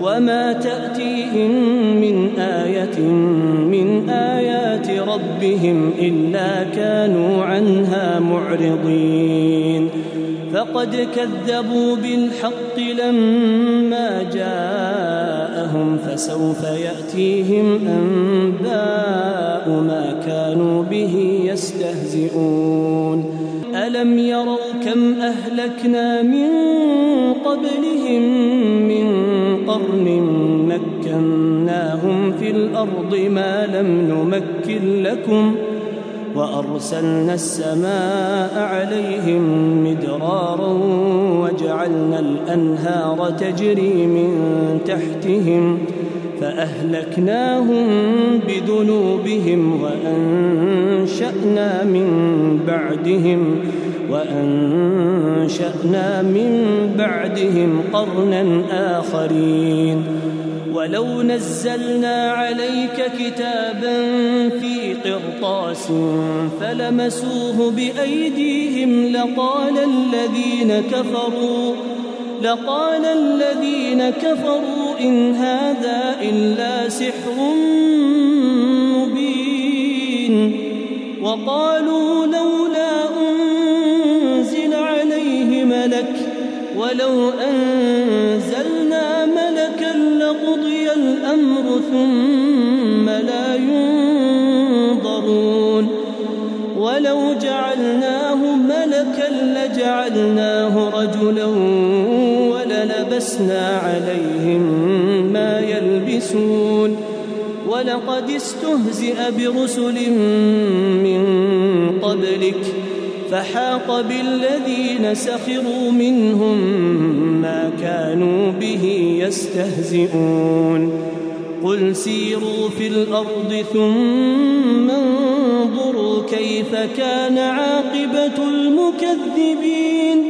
وما تاتيهم من إيه من ايات ربهم الا كانوا عنها معرضين فقد كذبوا بالحق لما جاءهم فسوف ياتيهم انباء ما كانوا به يستهزئون الم يروا كم اهلكنا من قبلهم من قرن مكناهم في الأرض ما لم نمكن لكم وأرسلنا السماء عليهم مدرارا وجعلنا الأنهار تجري من تحتهم فأهلكناهم بذنوبهم وأنشأنا من بعدهم وأنشأنا من بعدهم قرنا آخرين. ولو نزلنا عليك كتابا في قرطاس فلمسوه بأيديهم لقال الذين كفروا لقال الذين كفروا إن هذا إلا سحر مبين. وقالوا لولا ولو أنزلنا ملكا لقضي الأمر ثم لا ينظرون. ولو جعلناه ملكا لجعلناه رجلا وللبسنا عليهم ما يلبسون. ولقد استهزئ برسل من قبلك فحاق بالذين سخروا منهم ما كانوا به يستهزئون. قل سيروا في الأرض ثم انظروا كيف كان عاقبة المكذبين.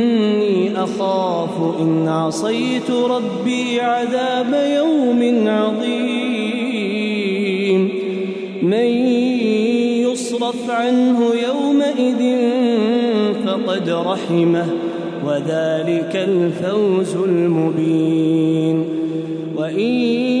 اخاف إن عصيت ربي عذاب يوم عظيم. من يصرف عنه يومئذ فقد رحمه وذلك الفوز المبين. وإن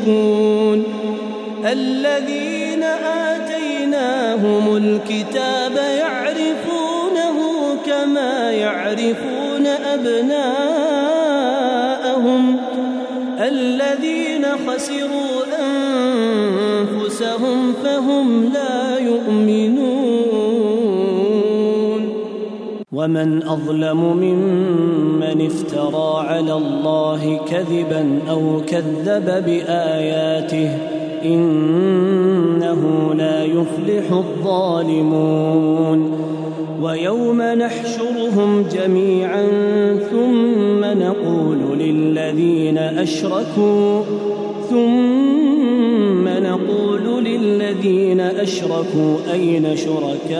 تشركون الذين آتيناهم الكتاب يعرفونه كما يعرفون أبناءهم الذين خسروا أنفسهم فهم لا يؤمنون ومن أظلم ممن افترى على الله كذبا أو كذب بآياته إنه لا يفلح الظالمون ويوم نحشرهم جميعا ثم نقول للذين أشركوا ثم للذين أشركوا أين شركاؤكم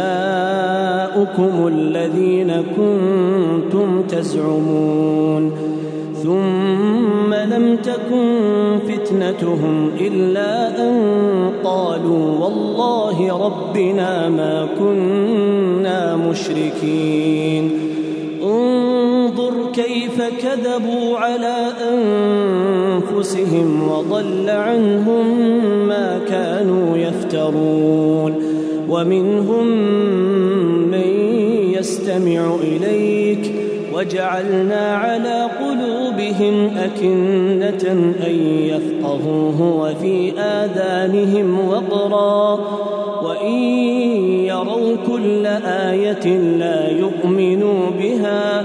الذين كنتم تزعمون ثم لم تكن فتنتهم إلا أن قالوا والله ربنا ما كنا مشركين كيف كذبوا على أنفسهم وضل عنهم ما كانوا يفترون. ومنهم من يستمع إليك. وجعلنا على قلوبهم أكنة أن يفقهوه وفي آذانهم وقرا. وإن يروا كل آية لا يؤمنوا بها.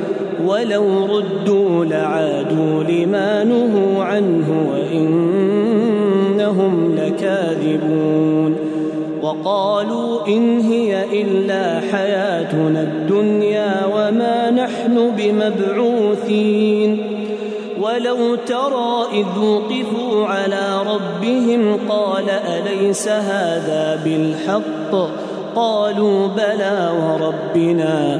ولو ردوا لعادوا لما نهوا عنه وإنهم لكاذبون. وقالوا إن هي إلا حياتنا الدنيا وما نحن بمبعوثين. ولو ترى إذ وقفوا على ربهم قال أليس هذا بالحق؟ قالوا بلى وربنا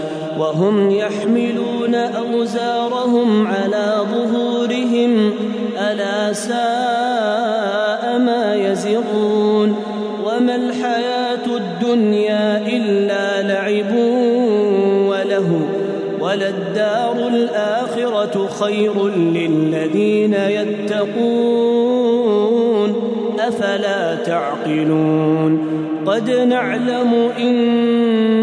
وهم يحملون أوزارهم على ظهورهم. ألا ساء ما يزرون. وما الحياة الدنيا إلا لعب وله وللدار الآخرة خير للذين يتقون. أفلا تعقلون؟ قد نعلم إنه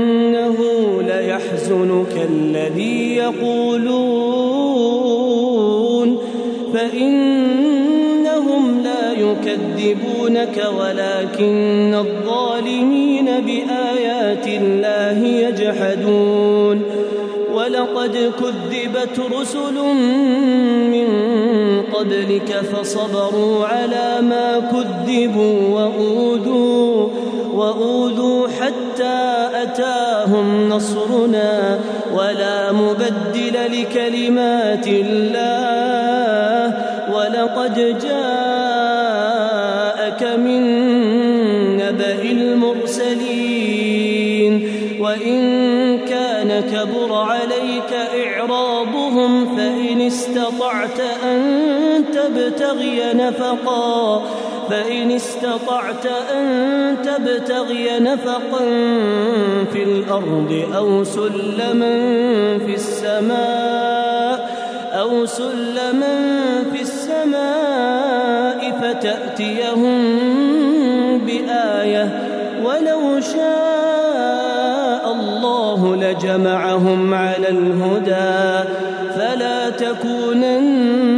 ليحزنك الذي يقولون فإنهم لا يكذبونك ولكن الظالمين بآيات الله يجحدون ولقد كذبت رسل من قبلك فصبروا على ما كذبوا وأوذوا وأوذوا حتى أتاهم نصرنا ولا مبدل لكلمات الله. ولقد جاءك من نبأ المرسلين. وإن كان كبر عليك إعراضهم فإن استطعت أن تبتغي نفقا. فإن استطعت أن تبتغي نفقا في الأرض أو سلما في السماء أو سلما في السماء فتأتيهم بآية ولو شاء الله لجمعهم على الهدى فلا تكونن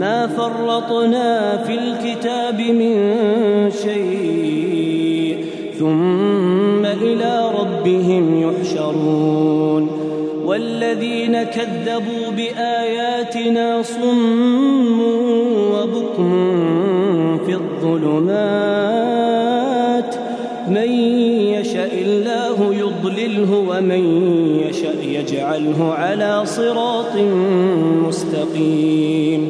ما فرطنا في الكتاب من شيء ثم إلى ربهم يحشرون والذين كذبوا بآياتنا صم وبكم في الظلمات من يشاء الله يضلله ومن يشاء يجعله على صراط مستقيم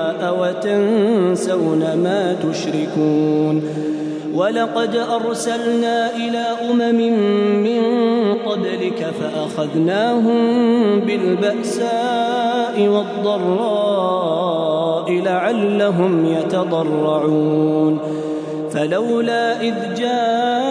وتنسون ما تشركون ولقد أرسلنا إلى أمم من قبلك فأخذناهم بالبأساء والضراء لعلهم يتضرعون فلولا إذ جاءهم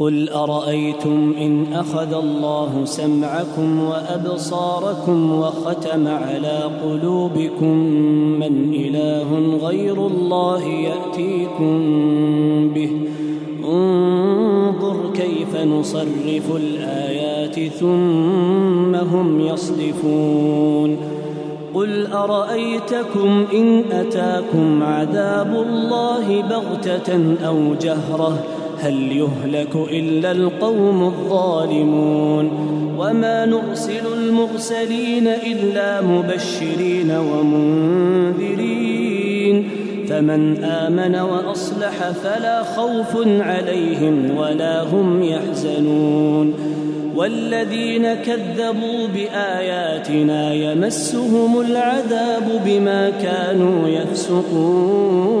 قل أرأيتم إن أخذ الله سمعكم وأبصاركم وختم على قلوبكم من إله غير الله يأتيكم به؟ انظر كيف نصرف الآيات ثم هم يصدفون. قل أرأيتكم إن أتاكم عذاب الله بغتة أو جهرة؟ هل يهلك إلا القوم الظالمون وما نرسل المرسلين إلا مبشرين ومنذرين فمن آمن وأصلح فلا خوف عليهم ولا هم يحزنون والذين كذبوا بآياتنا يمسهم العذاب بما كانوا يفسقون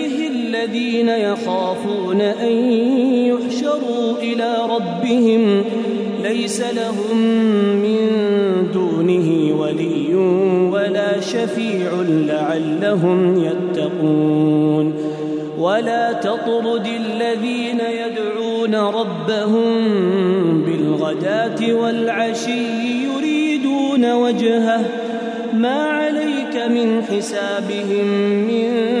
الذين يخافون أن يحشروا إلى ربهم ليس لهم من دونه ولي ولا شفيع لعلهم يتقون. ولا تطرد الذين يدعون ربهم بالغداة والعشي يريدون وجهه. ما عليك من حسابهم من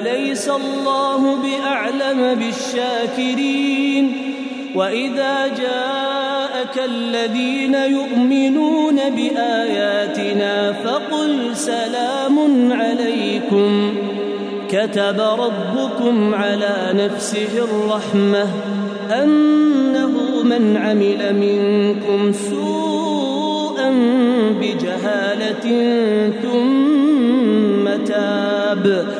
أليس الله بأعلم بالشاكرين؟ وإذا جاءك الذين يؤمنون بآياتنا فقل سلام عليكم. كتب ربكم على نفسه الرحمة أنه من عمل منكم سوءا بجهالة ثم تاب.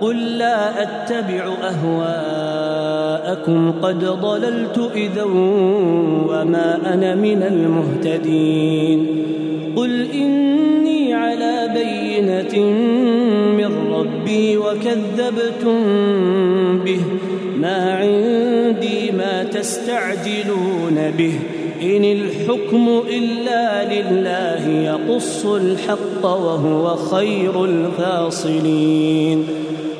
قل لا أتبع أهواءكم قد ضللت إذا وما أنا من المهتدين قل إني على بينة من ربي وكذبتم به ما عندي ما تستعجلون به إن الحكم إلا لله يقص الحق وهو خير الفاصلين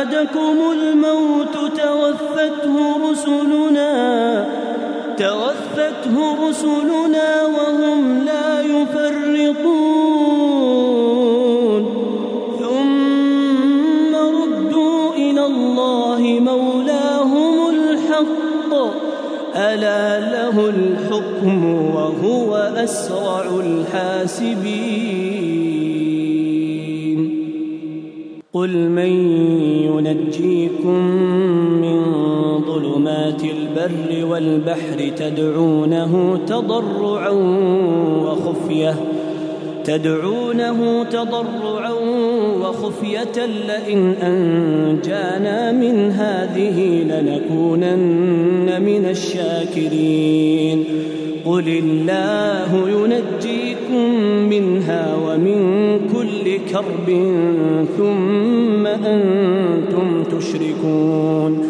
أحدكم الموت توفته رسلنا توفته رسلنا وهم لا يفرطون. ثم ردوا إلى الله مولاهم الحق. ألا له الحكم وهو أسرع الحاسبين. قل من ظلمات البر والبحر تدعونه تضرعا وخفية تدعونه تضرعا وخفية لئن أنجانا من هذه لنكونن من الشاكرين. قل الله ينجيكم منها ومن كل كرب ثم أنتم تشركون.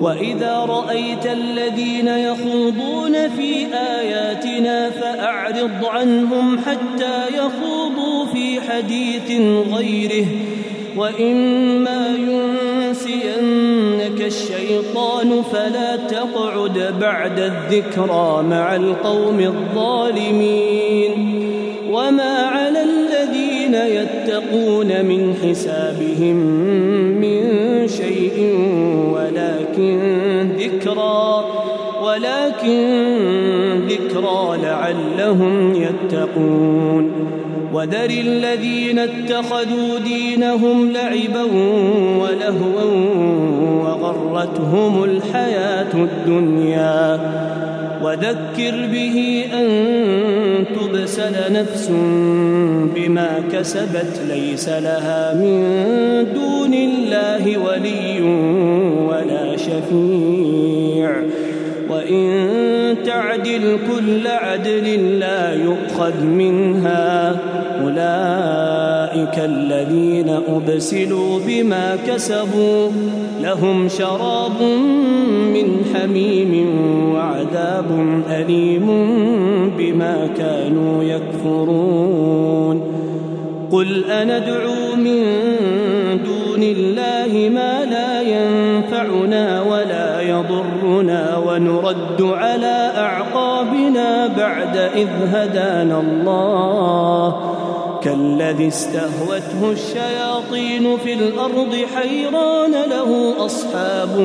واذا رايت الذين يخوضون في اياتنا فاعرض عنهم حتى يخوضوا في حديث غيره واما ينسينك الشيطان فلا تقعد بعد الذكرى مع القوم الظالمين وما على الذين يتقون من حسابهم من شيء ولكن ذكرى ولكن ذكرى لعلهم يتقون. وذر الذين اتخذوا دينهم لعبا ولهوا وغرتهم الحياة الدنيا. وذكر به أن تبسل نفس بما كسبت ليس لها من دون الله ولي ولا شفيع. وإن تعدل كل عدل لا يؤخذ منها. أولئك الذين أبسلوا بما كسبوا لهم شراب من حميم وعذاب أليم بما كانوا يكفرون. قل أندعو من دون الله ما لا ينفعنا ولا يضرنا ونرد على أعقابنا بعد إذ هدانا الله. كالذي استهوته الشياطين في الأرض حيران له أصحاب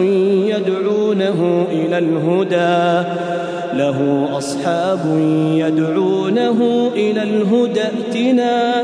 يدعونه إلى الهدى. له أصحاب يدعونه إلى الهدى. ائتنا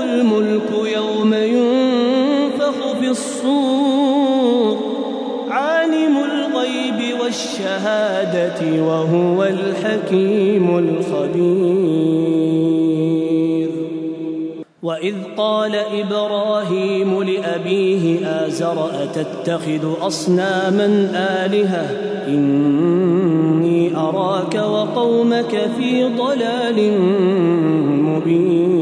الملك يوم ينفخ في الصور. عالم الغيب والشهادة وهو الحكيم الخبير. وإذ قال إبراهيم لأبيه آزر أتتخذ أصناما آلهة؟ إني أراك وقومك في ضلال مبين.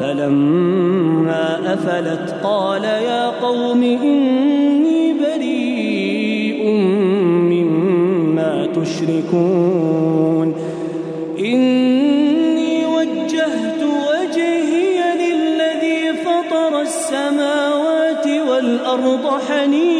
فلما أفلت قال يا قوم إني بريء مما تشركون. إني وجهت وجهي للذي فطر السماوات والأرض حنيفا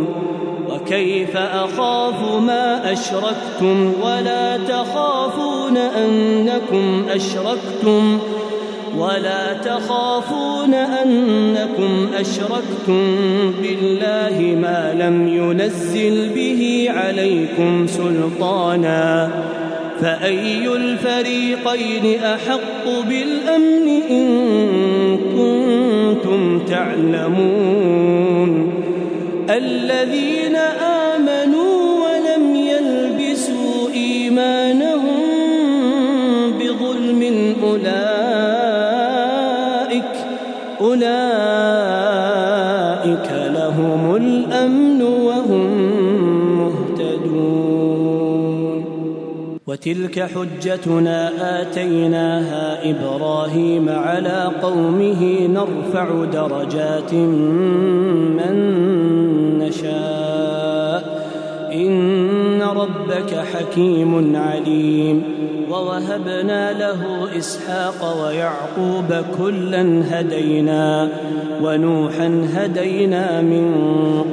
وكيف أخاف ما أشركتم ولا تخافون أنكم أشركتم ولا تخافون أنكم أشركتم بالله ما لم ينزل به عليكم سلطانا فأي الفريقين أحق بالأمن إن كنتم تعلمون الذين آمنوا وتلك حجتنا آتيناها إبراهيم على قومه نرفع درجات من نشاء. إن ربك حكيم عليم. ووهبنا له إسحاق ويعقوب كلا هدينا. ونوحا هدينا من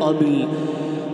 قبل.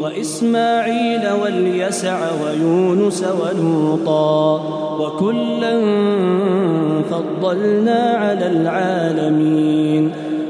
وإسماعيل واليسع ويونس ولوطا وكلا فضلنا على العالمين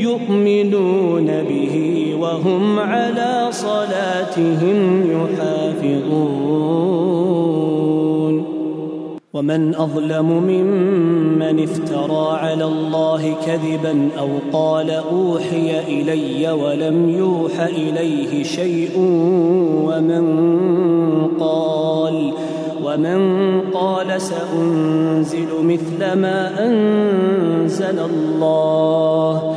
يؤمنون به وهم على صلاتهم يحافظون. ومن أظلم ممن افترى على الله كذبا أو قال أوحي إلي ولم يوح إليه شيء ومن قال ومن قال سأنزل مثل ما أنزل الله.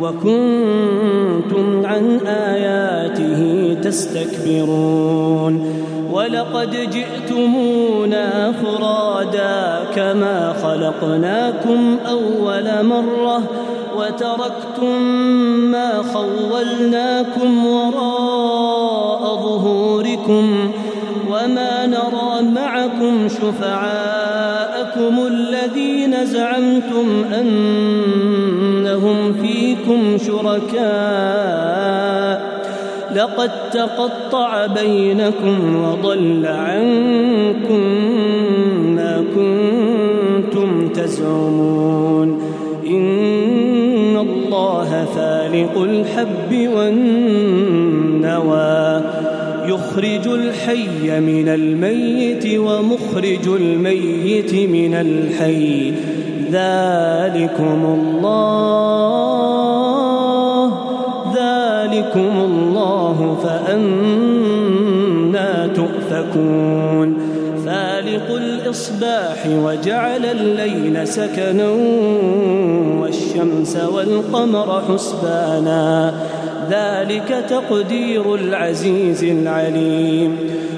وكنتم عن آياته تستكبرون ولقد جئتمونا فرادا كما خلقناكم أول مرة وتركتم ما خولناكم وراء ظهوركم وما نرى معكم شفعاءكم الذين زعمتم أنهم فيكم شركاء. لقد تقطع بينكم وضل عنكم ما كنتم تزعمون. إن الله فالق الحب والنوى. يخرج الحي من الميت ومخرج الميت من الحي. ذلكم الله ذلكم الله فأنا تؤفكون. فالق الإصباح وجعل الليل سكنا والشمس والقمر حسبانا ذلك تقدير العزيز العليم.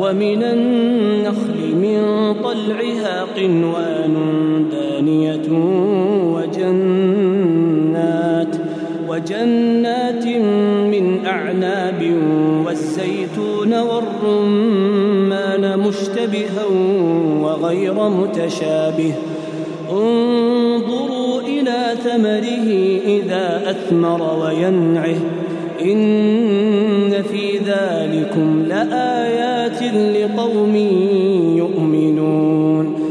ومن النخل من طلعها قنوان دانية وجنات وجنات من أعناب والزيتون والرمان مشتبها وغير متشابه. انظروا إلى ثمره إذا أثمر وينعه إن في ذلكم لآيات لقوم يؤمنون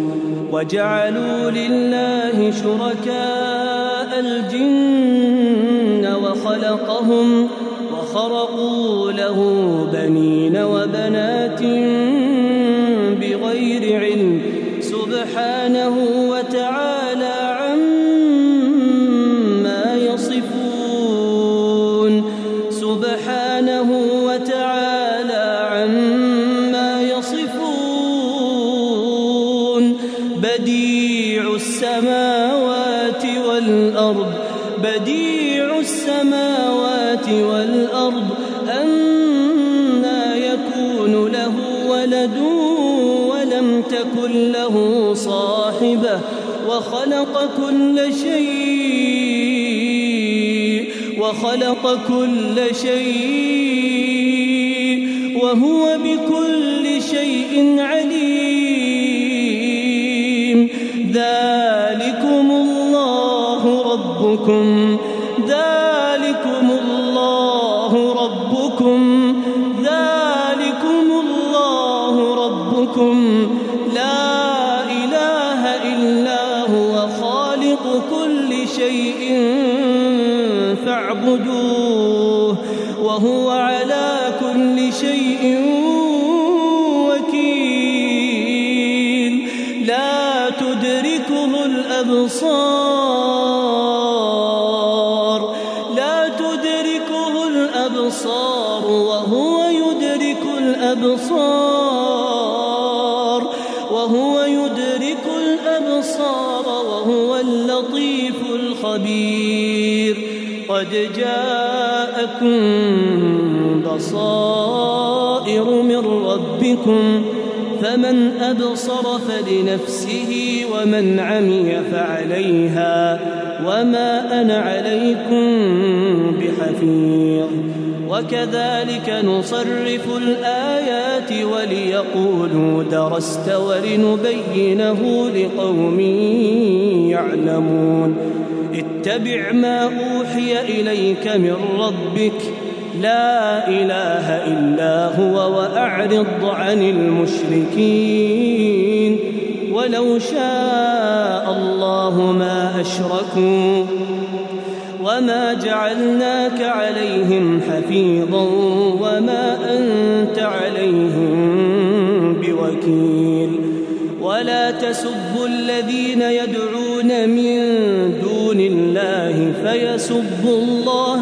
وجعلوا لله شركاء الجن وخلقهم وخرقوا له بنين وبنات وخلق كل شيء وهو بكل شيء عليم. ذلكم الله ربكم. ربكم فمن أبصر فلنفسه ومن عمي فعليها وما أنا عليكم بحفيظ. وكذلك نصرف الآيات وليقولوا درست ولنبينه لقوم يعلمون. اتبع ما أوحي إليك من ربك لا إله إلا هو وأعرض عن المشركين. ولو شاء الله ما أشركوا وما جعلناك عليهم حفيظا وما أنت عليهم بوكيل. ولا تسبوا الذين يدعون من دون الله فيسبوا الله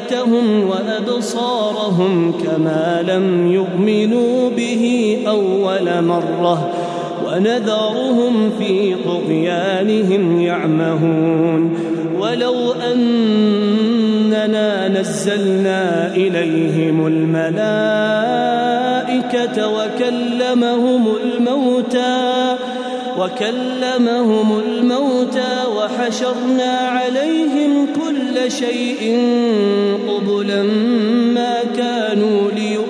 أفئدتهم وأبصارهم كما لم يؤمنوا به أول مرة ونذرهم في طغيانهم يعمهون ولو أننا نزلنا إليهم الملائكة وكلمهم الموتى وكلمهم الموتى وحشرنا عليهم كل شيء قبلا ما كانوا ليؤمنوا.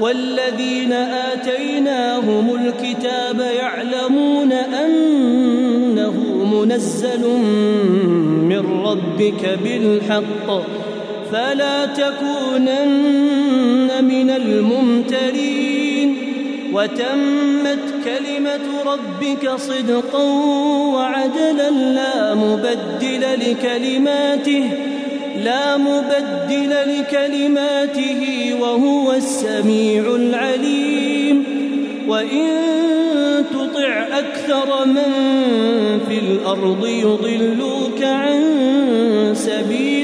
والذين آتيناهم الكتاب يعلمون أنه منزل من ربك بالحق فلا تكونن من الممترين وتمت كلمة ربك صدقا وعدلا لا مبدل لكلماته لا مبدل لكلماته وهو السميع العليم. وإن تطع أكثر من في الأرض يضلوك عن سبيل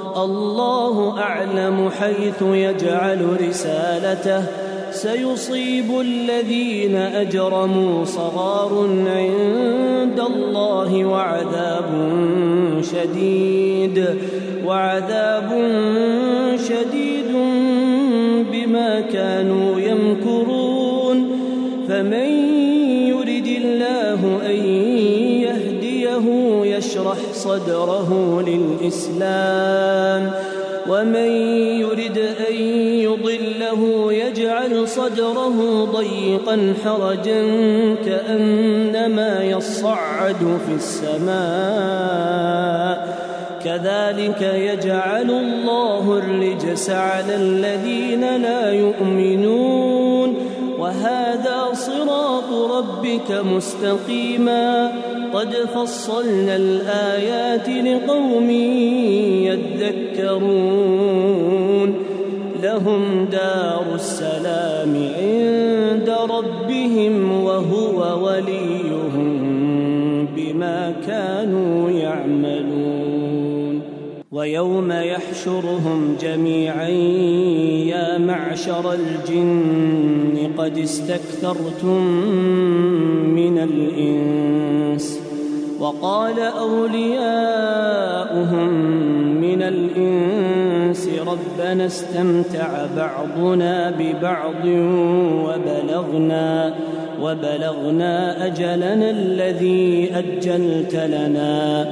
الله أعلم حيث يجعل رسالته. سيصيب الذين أجرموا صغار عند الله وعذاب شديد. وعذاب شديد بما كانوا يمكرون. فمن صدره للإسلام ومن يرد أن يضله يجعل صدره ضيقا حرجا كأنما يصعد في السماء كذلك يجعل الله الرجس على الذين لا يؤمنون وهذا ربك مستقيما. قد فصلنا الآيات لقوم يذكرون. لهم دار السلام عند ربهم وهو وليهم ويوم يحشرهم جميعا يا معشر الجن قد استكثرتم من الإنس. وقال أولياؤهم من الإنس ربنا استمتع بعضنا ببعض وبلغنا وبلغنا أجلنا الذي أجلت لنا.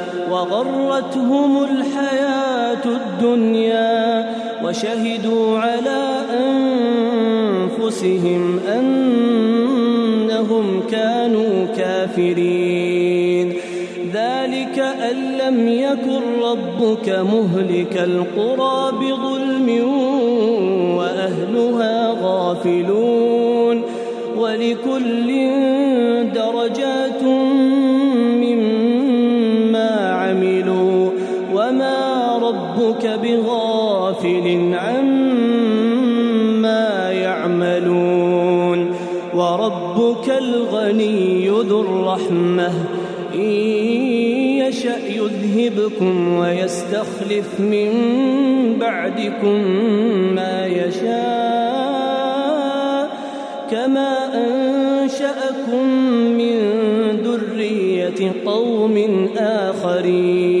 الدنيا وشهدوا على أنفسهم أنهم كانوا كافرين. ذلك أن لم يكن ربك مهلك القرى بظلم وأهلها غافلون. ولكل درجات ربك بغافل عما يعملون وربك الغني ذو الرحمة إن يشأ يذهبكم ويستخلف من بعدكم ما يشاء كما أنشأكم من ذرية قوم آخرين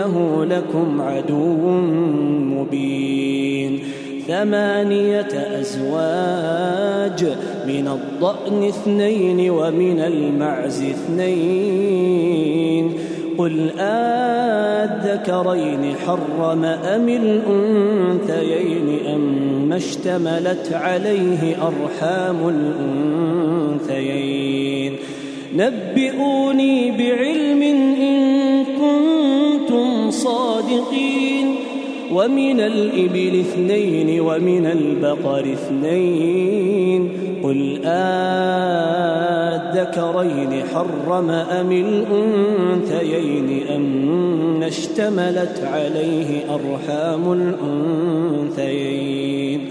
إنه لكم عدو مبين. ثمانية أزواج من الضأن اثنين ومن المعز اثنين. قل آذكرين حرم أم الأنثيين أم اشتملت عليه أرحام الأنثيين. نبئوني بعلم إن كنتم صادقين ومن الإبل اثنين ومن البقر اثنين قل آذكرين حرم أم الأنثيين أم اشتملت عليه أرحام الأنثيين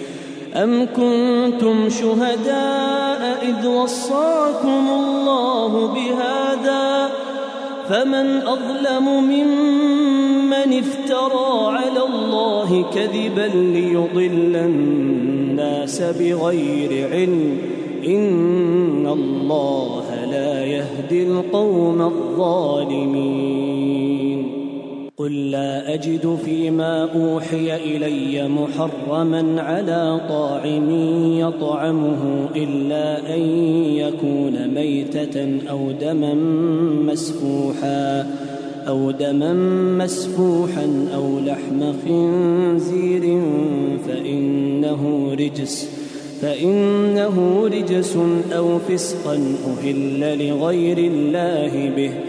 أم كنتم شهداء إذ وصاكم الله بهذا فمن أظلم ممن افترى على الله كذبا ليضل الناس بغير علم إن الله لا يهدي القوم الظالمين قل لا أجد فيما أوحي إلي محرما على طاعم يطعمه إلا أن يكون ميتة أو دما مسفوحا أو دما مسفوحا أو لحم خنزير فإنه رجس فإنه رجس أو فسقا أهل لغير الله به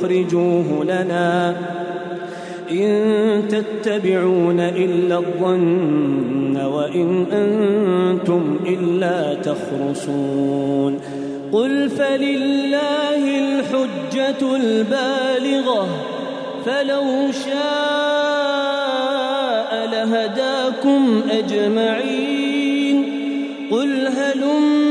فتخرجوه لنا. إن تتبعون إلا الظن وإن أنتم إلا تخرصون. قل فلله الحجة البالغة فلو شاء لهداكم أجمعين. قل هلم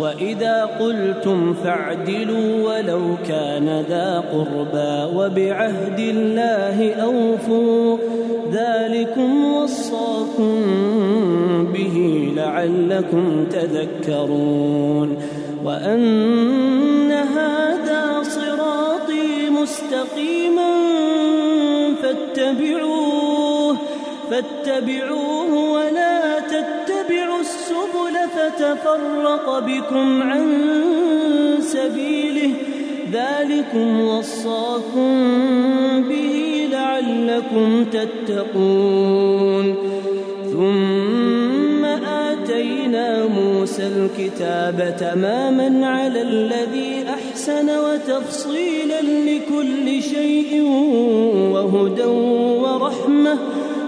وإذا قلتم فاعدلوا ولو كان ذا قربى وبعهد الله أوفوا ذلكم وصاكم به لعلكم تذكرون وأن هذا صراطي مستقيما فاتبعوه فاتبعوه فتفرق بكم عن سبيله ذلكم وصاكم به لعلكم تتقون. ثم آتينا موسى الكتاب تماما على الذي أحسن وتفصيلا لكل شيء وهدى ورحمة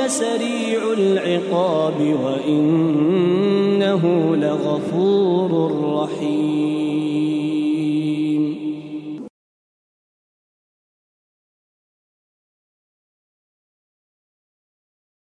ربك سريع العقاب وإنه لغفور رحيم.